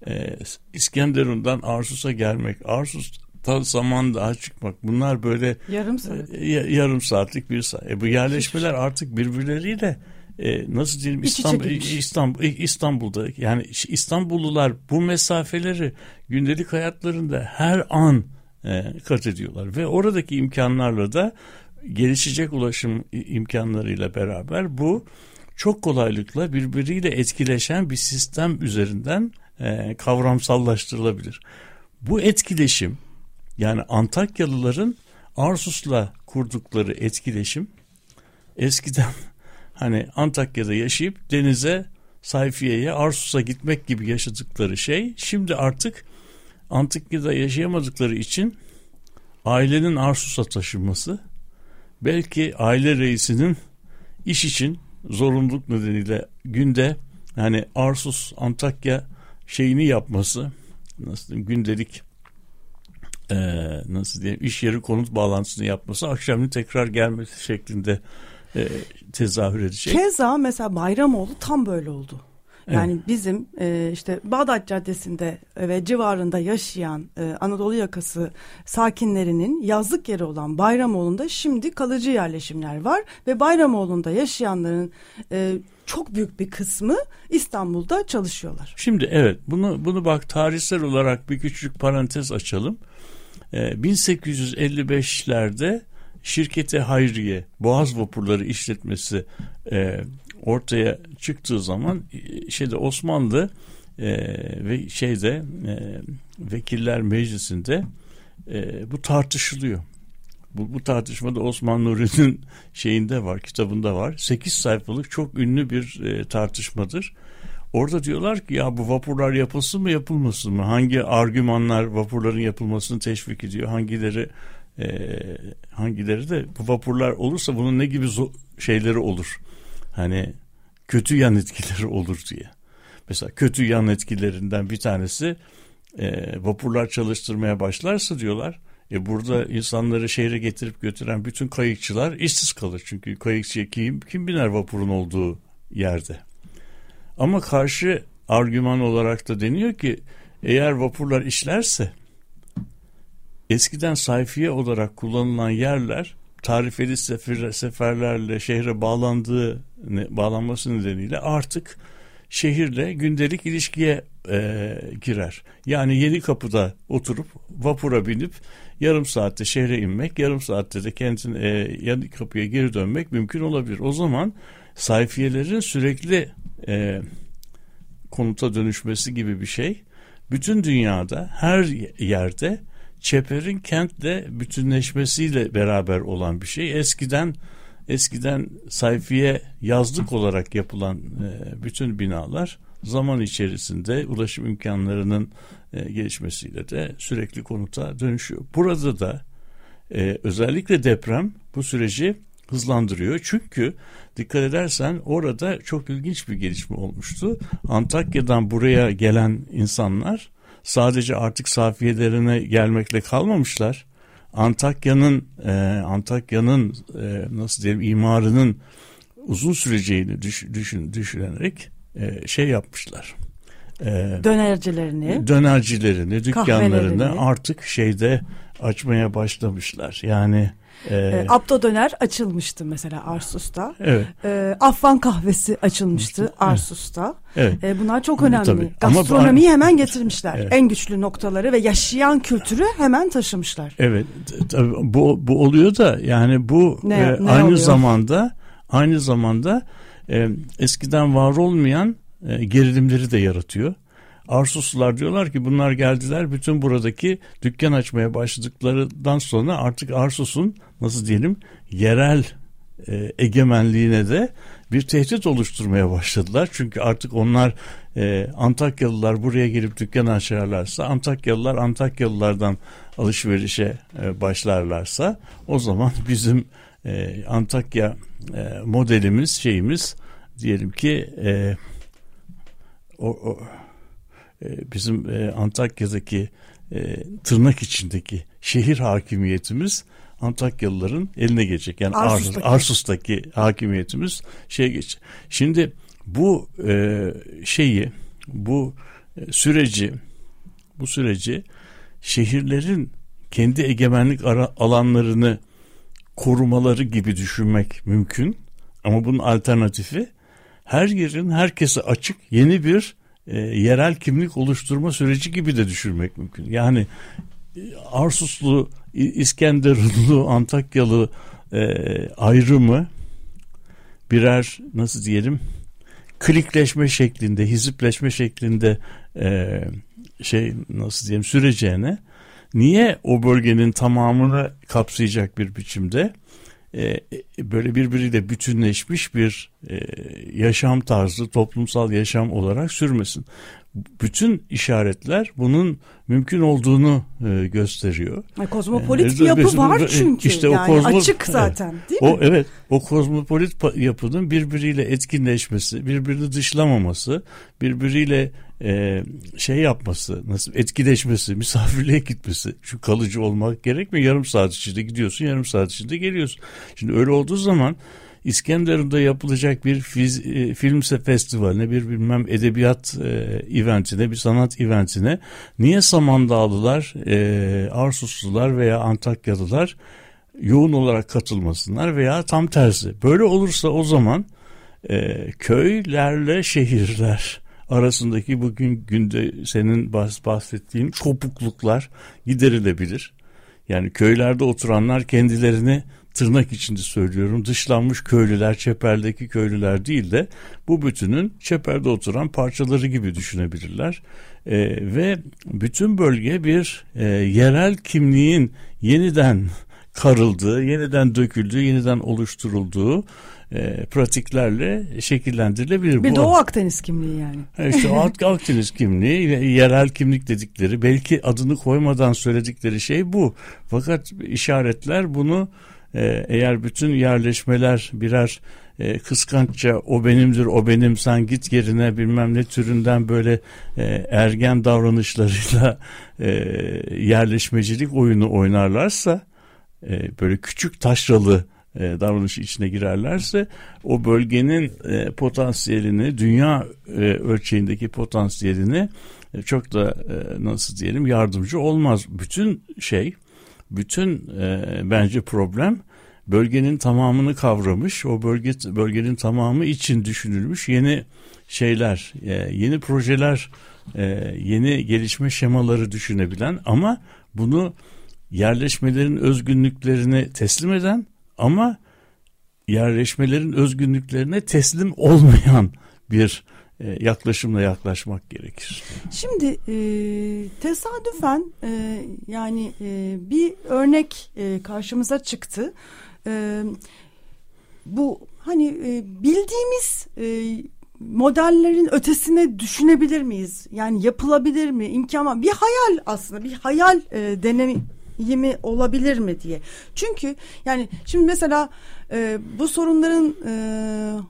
e, İskenderun'dan Arsus'a gelmek, Arsus ta zaman daha çıkmak bunlar böyle yarım saat e, yarım saatlik bir saat. E, bu yerleşmeler artık birbirleriyle e, nasıl diyeyim İstanbul, İstanbul İstanbul'da yani İstanbullular bu mesafeleri gündelik hayatlarında her an e, kat ediyorlar ve oradaki imkanlarla da gelişecek ulaşım imkanlarıyla beraber bu çok kolaylıkla birbiriyle etkileşen bir sistem üzerinden e, kavramsallaştırılabilir. Bu etkileşim yani Antakyalıların Arsus'la kurdukları etkileşim eskiden (laughs) hani Antakya'da yaşayıp denize Sayfiye'ye Arsus'a gitmek gibi yaşadıkları şey şimdi artık Antakya'da yaşayamadıkları için ailenin Arsus'a taşınması belki aile reisinin iş için zorunluluk nedeniyle günde yani Arsus Antakya şeyini yapması nasıl diyeyim gündelik e, nasıl diyeyim iş yeri konut bağlantısını yapması akşamın tekrar gelmesi şeklinde e, tezahür edecek. Keza mesela Bayramoğlu tam böyle oldu. Yani evet. bizim e, işte Bağdat Caddesi'nde ve civarında yaşayan e, Anadolu yakası sakinlerinin yazlık yeri olan Bayramoğlu'nda şimdi kalıcı yerleşimler var ve Bayramoğlu'nda yaşayanların e, çok büyük bir kısmı İstanbul'da çalışıyorlar. Şimdi evet bunu bunu bak tarihsel olarak bir küçük parantez açalım. 1855'lerde ee, şirkete Hayriye Boğaz vapurları işletmesi e, ortaya çıktığı zaman e, şeyde Osmanlı e, ve şeyde e, Vekiller Meclisi'nde e, bu tartışılıyor. Bu, bu tartışmada Osman Nuri'nin (laughs) şeyinde var, kitabında var. 8 sayfalık çok ünlü bir e, tartışmadır. Orada diyorlar ki ya bu vapurlar yapılsın mı yapılmasın mı? Hangi argümanlar vapurların yapılmasını teşvik ediyor? Hangileri e, hangileri de bu vapurlar olursa bunun ne gibi şeyleri olur? Hani kötü yan etkileri olur diye. Mesela kötü yan etkilerinden bir tanesi e, vapurlar çalıştırmaya başlarsa diyorlar E burada insanları şehre getirip götüren bütün kayıkçılar işsiz kalır. Çünkü kayıkçıya kim, kim biner vapurun olduğu yerde. Ama karşı argüman olarak da deniyor ki eğer vapurlar işlerse eskiden sayfiye olarak kullanılan yerler tarifeli sefer, seferlerle şehre bağlandığı bağlanması nedeniyle artık şehirle gündelik ilişkiye e, girer. Yani yeni kapıda oturup vapura binip yarım saatte şehre inmek, yarım saatte de kentin e, yeni kapıya geri dönmek mümkün olabilir. O zaman sayfiyelerin sürekli e, konuta dönüşmesi gibi bir şey bütün dünyada her yerde çeperin kentle bütünleşmesiyle beraber olan bir şey. Eskiden eskiden sayfiye yazlık olarak yapılan e, bütün binalar zaman içerisinde ulaşım imkanlarının e, gelişmesiyle de sürekli konuta dönüşüyor. Burada da e, özellikle deprem bu süreci hızlandırıyor. Çünkü dikkat edersen orada çok ilginç bir gelişme olmuştu. Antakya'dan buraya gelen insanlar sadece artık safiyelerine gelmekle kalmamışlar. Antakya'nın e, Antakya'nın e, nasıl diyelim imarının uzun süreceğini düş, düşün, düşünerek e, şey yapmışlar. E, dönercilerini, dönercilerini, dükkanlarını artık şeyde açmaya başlamışlar. Yani e, e, Abdo Döner açılmıştı mesela Arsus'ta. Evet. E, Afvan kahvesi açılmıştı. Arsus'ta. Evet. E, bunlar çok önemli. Tabii. Gastronomiyi hemen getirmişler. Evet. En güçlü noktaları ve yaşayan kültürü hemen taşımışlar. Evet. Tabii bu bu oluyor da yani bu ne, e, ne aynı oluyor? zamanda aynı zamanda e, eskiden var olmayan e, gerilimleri de yaratıyor. Arsuslular diyorlar ki bunlar geldiler bütün buradaki dükkan açmaya başladıklarından sonra artık Arsus'un nasıl diyelim yerel e, egemenliğine de bir tehdit oluşturmaya başladılar. Çünkü artık onlar e, Antakyalılar buraya gelip dükkan açarlarsa Antakyalılar Antakyalılardan alışverişe e, başlarlarsa o zaman bizim e, Antakya e, modelimiz şeyimiz diyelim ki e, o, o bizim e, Antakya'daki e, tırnak içindeki şehir hakimiyetimiz Antakyalıların eline geçecek. Yani Arsus'taki, Arsus'taki hakimiyetimiz şey geç. Şimdi bu şeyi, bu süreci, bu süreci şehirlerin kendi egemenlik alanlarını korumaları gibi düşünmek mümkün. Ama bunun alternatifi her yerin herkese açık yeni bir e, yerel kimlik oluşturma süreci gibi de düşünmek mümkün. Yani e, Arsuslu, İskenderunlu, Antakyalı e, ayrımı birer nasıl diyelim klikleşme şeklinde, hizipleşme şeklinde e, şey nasıl diyelim süreceğine niye o bölgenin tamamını kapsayacak bir biçimde e, böyle birbiriyle bütünleşmiş bir e, yaşam tarzı, toplumsal yaşam olarak sürmesin. Bütün işaretler bunun mümkün olduğunu e, gösteriyor. Kozmopolit bir yapı var çünkü. İşte yani o kozmo, açık zaten değil mi? O evet. O kozmopolit yapının birbiriyle etkinleşmesi, birbirini dışlamaması, birbiriyle e, şey yapması, nasıl etkileşmesi, misafirliğe gitmesi. Şu kalıcı olmak gerekmiyor. Yarım saat içinde gidiyorsun, yarım saat içinde geliyorsun. Şimdi öyle olduğu zaman İskenderun'da yapılacak bir fiz, e, film festivaline, bir bilmem edebiyat e, eventine, bir sanat eventine niye Samandağlılar, e, Arsuslular veya Antakyalılar yoğun olarak katılmasınlar veya tam tersi. Böyle olursa o zaman e, köylerle şehirler arasındaki bugün günde senin bahsettiğin kopukluklar giderilebilir. Yani köylerde oturanlar kendilerini tırnak içinde söylüyorum dışlanmış köylüler, çeperdeki köylüler değil de bu bütünün çeperde oturan parçaları gibi düşünebilirler. E, ve bütün bölge bir e, yerel kimliğin yeniden karıldığı, yeniden döküldüğü, yeniden oluşturulduğu e, pratiklerle şekillendirilebilir. Bir Bu, Doğu Akdeniz kimliği yani. İşte (laughs) Akdeniz kimliği, yerel kimlik dedikleri, belki adını koymadan söyledikleri şey bu. Fakat işaretler bunu e, eğer bütün yerleşmeler birer e, kıskançça o benimdir o benim sen git yerine bilmem ne türünden böyle e, ergen davranışlarıyla e, yerleşmecilik oyunu oynarlarsa e, böyle küçük taşralı e, davranışı içine girerlerse o bölgenin e, potansiyelini dünya e, ölçeğindeki potansiyelini e, çok da e, nasıl diyelim yardımcı olmaz. Bütün şey bütün e, bence problem bölgenin tamamını kavramış, o bölge bölgenin tamamı için düşünülmüş yeni şeyler, e, yeni projeler, e, yeni gelişme şemaları düşünebilen ama bunu yerleşmelerin özgünlüklerini teslim eden ama yerleşmelerin özgünlüklerine teslim olmayan bir e, yaklaşımla yaklaşmak gerekir. Şimdi e, tesadüfen e, yani e, bir örnek e, karşımıza çıktı. E, bu hani e, bildiğimiz e, modellerin ötesine düşünebilir miyiz? Yani yapılabilir mi? İmkan Bir hayal aslında bir hayal e, deneyimi olabilir mi diye. Çünkü yani şimdi mesela e, bu sorunların e,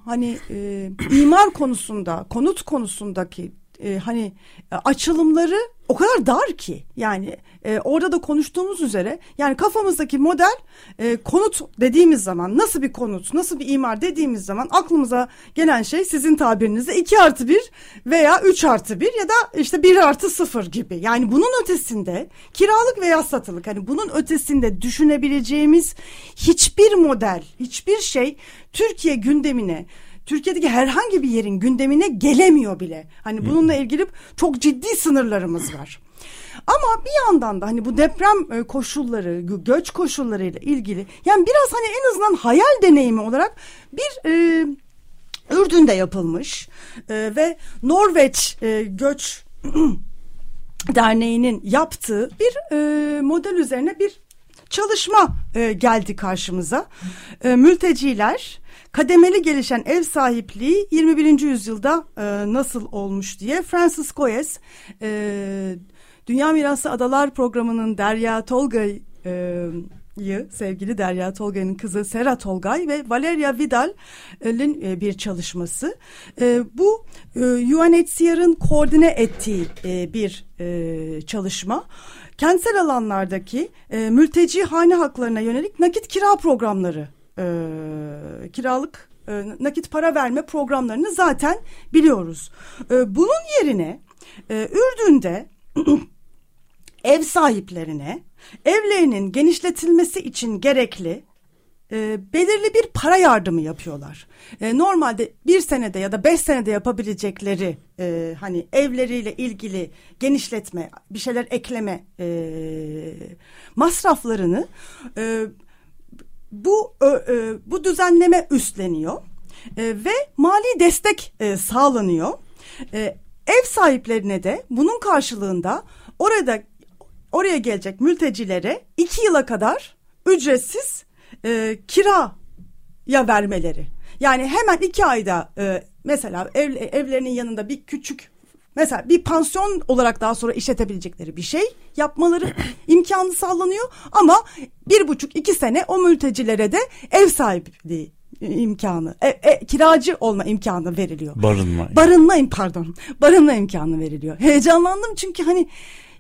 hani e, imar konusunda, konut konusundaki e, hani e, açılımları o kadar dar ki. Yani e, orada da konuştuğumuz üzere yani kafamızdaki model e, konut dediğimiz zaman nasıl bir konut nasıl bir imar dediğimiz zaman aklımıza gelen şey sizin tabirinizde 2 artı 1 veya 3 artı 1 ya da işte 1 artı 0 gibi. Yani bunun ötesinde kiralık veya satılık hani bunun ötesinde düşünebileceğimiz hiçbir model hiçbir şey Türkiye gündemine Türkiye'deki herhangi bir yerin gündemine gelemiyor bile. Hani bununla ilgili çok ciddi sınırlarımız var. Ama bir yandan da hani bu deprem e, koşulları, göç koşullarıyla ilgili yani biraz hani en azından hayal deneyimi olarak bir e, Ürdün'de yapılmış e, ve Norveç e, göç (clears throat) Derneği'nin yaptığı bir e, model üzerine bir çalışma e, geldi karşımıza. E, mülteciler kademeli gelişen ev sahipliği 21. yüzyılda e, nasıl olmuş diye Francis Goyes e, Dünya Mirası Adalar programının Derya Tolgay e, sevgili Derya Tolgay'ın kızı Sera Tolgay ve Valeria Vidal'in e, bir çalışması. E, bu e, UNHCR'ın koordine ettiği bir çalışma. Kentsel alanlardaki mülteci hane haklarına yönelik nakit kira programları e, kiralık e, nakit para verme programlarını zaten biliyoruz. E, bunun yerine e, Ürdün'de (clears throat) ev sahiplerine evlerinin genişletilmesi için gerekli e, belirli bir para yardımı yapıyorlar. E, normalde bir senede ya da beş senede yapabilecekleri e, hani evleriyle ilgili genişletme, bir şeyler ekleme e, masraflarını e, bu e, bu düzenleme üstleniyor e, ve mali destek e, sağlanıyor. E, ev sahiplerine de bunun karşılığında orada oraya gelecek mültecilere iki yıla kadar ücretsiz e, kiraya vermeleri. Yani hemen iki ayda e, mesela ev, evlerinin yanında bir küçük Mesela bir pansiyon olarak daha sonra işletebilecekleri bir şey yapmaları (clears throat) imkanı sağlanıyor ama bir buçuk iki sene o mültecilere de ev sahipliği imkanı, e, e, kiracı olma imkanı veriliyor. Barınma. Barınma pardon. Barınma imkanı veriliyor. Heyecanlandım çünkü hani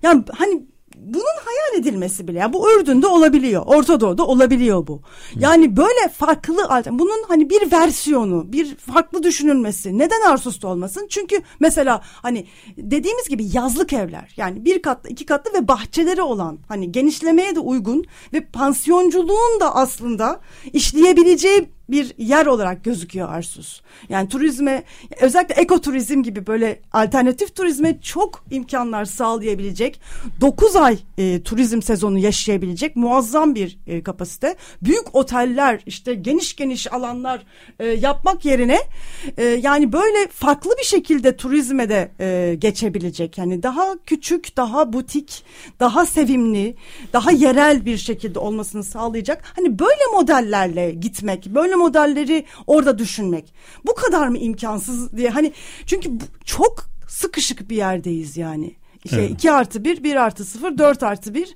yani hani bunun hayal edilmesi bile ya bu Ürdün'de olabiliyor. Orta Doğu'da olabiliyor bu. Yani böyle farklı bunun hani bir versiyonu, bir farklı düşünülmesi. Neden Arsus'ta olmasın? Çünkü mesela hani dediğimiz gibi yazlık evler yani bir katlı, iki katlı ve bahçeleri olan hani genişlemeye de uygun ve pansiyonculuğun da aslında işleyebileceği bir yer olarak gözüküyor Arsus. Yani turizme özellikle ekoturizm gibi böyle alternatif turizme çok imkanlar sağlayabilecek 9 ay e, turizm sezonu yaşayabilecek muazzam bir e, kapasite. Büyük oteller işte geniş geniş alanlar e, yapmak yerine e, yani böyle farklı bir şekilde turizme de e, geçebilecek. Yani daha küçük, daha butik, daha sevimli, daha yerel bir şekilde olmasını sağlayacak. Hani böyle modellerle gitmek, böyle böyle modelleri orada düşünmek. Bu kadar mı imkansız diye hani çünkü çok sıkışık bir yerdeyiz yani. Şey Evet. 2 artı 1, 1 artı 0, 4 artı 1.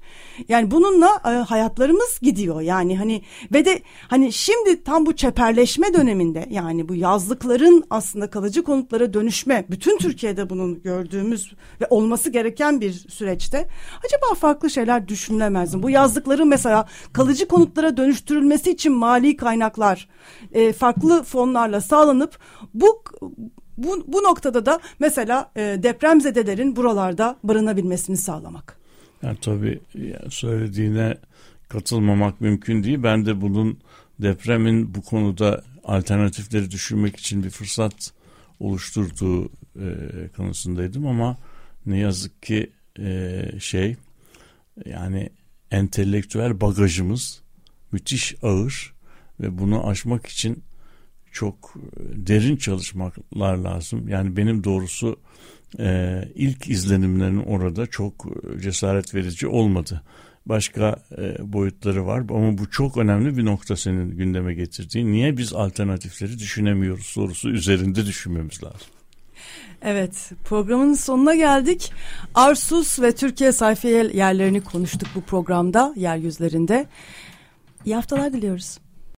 Yani bununla e, hayatlarımız gidiyor. Yani hani ve de hani şimdi tam bu çeperleşme döneminde yani bu yazlıkların aslında kalıcı konutlara dönüşme bütün Türkiye'de bunun gördüğümüz ve olması gereken bir süreçte acaba farklı şeyler düşünülemez mi? Bu yazlıkların mesela kalıcı konutlara dönüştürülmesi için mali kaynaklar e, farklı fonlarla sağlanıp bu bu, bu noktada da mesela e, depremzedelerin buralarda barınabilmesini sağlamak. Yani tabii söylediğine katılmamak mümkün değil. Ben de bunun depremin bu konuda alternatifleri düşünmek için bir fırsat oluşturduğu e, kanısındaydım ama ne yazık ki e, şey yani entelektüel bagajımız müthiş ağır ve bunu aşmak için çok derin çalışmalar lazım. Yani benim doğrusu e, ilk izlenimlerin orada çok cesaret verici olmadı. Başka e, boyutları var ama bu çok önemli bir nokta senin gündeme getirdiğin. Niye biz alternatifleri düşünemiyoruz sorusu üzerinde düşünmemiz lazım. Evet programın sonuna geldik. Arsus ve Türkiye sayfiye yerlerini konuştuk bu programda yeryüzlerinde. İyi haftalar diliyoruz.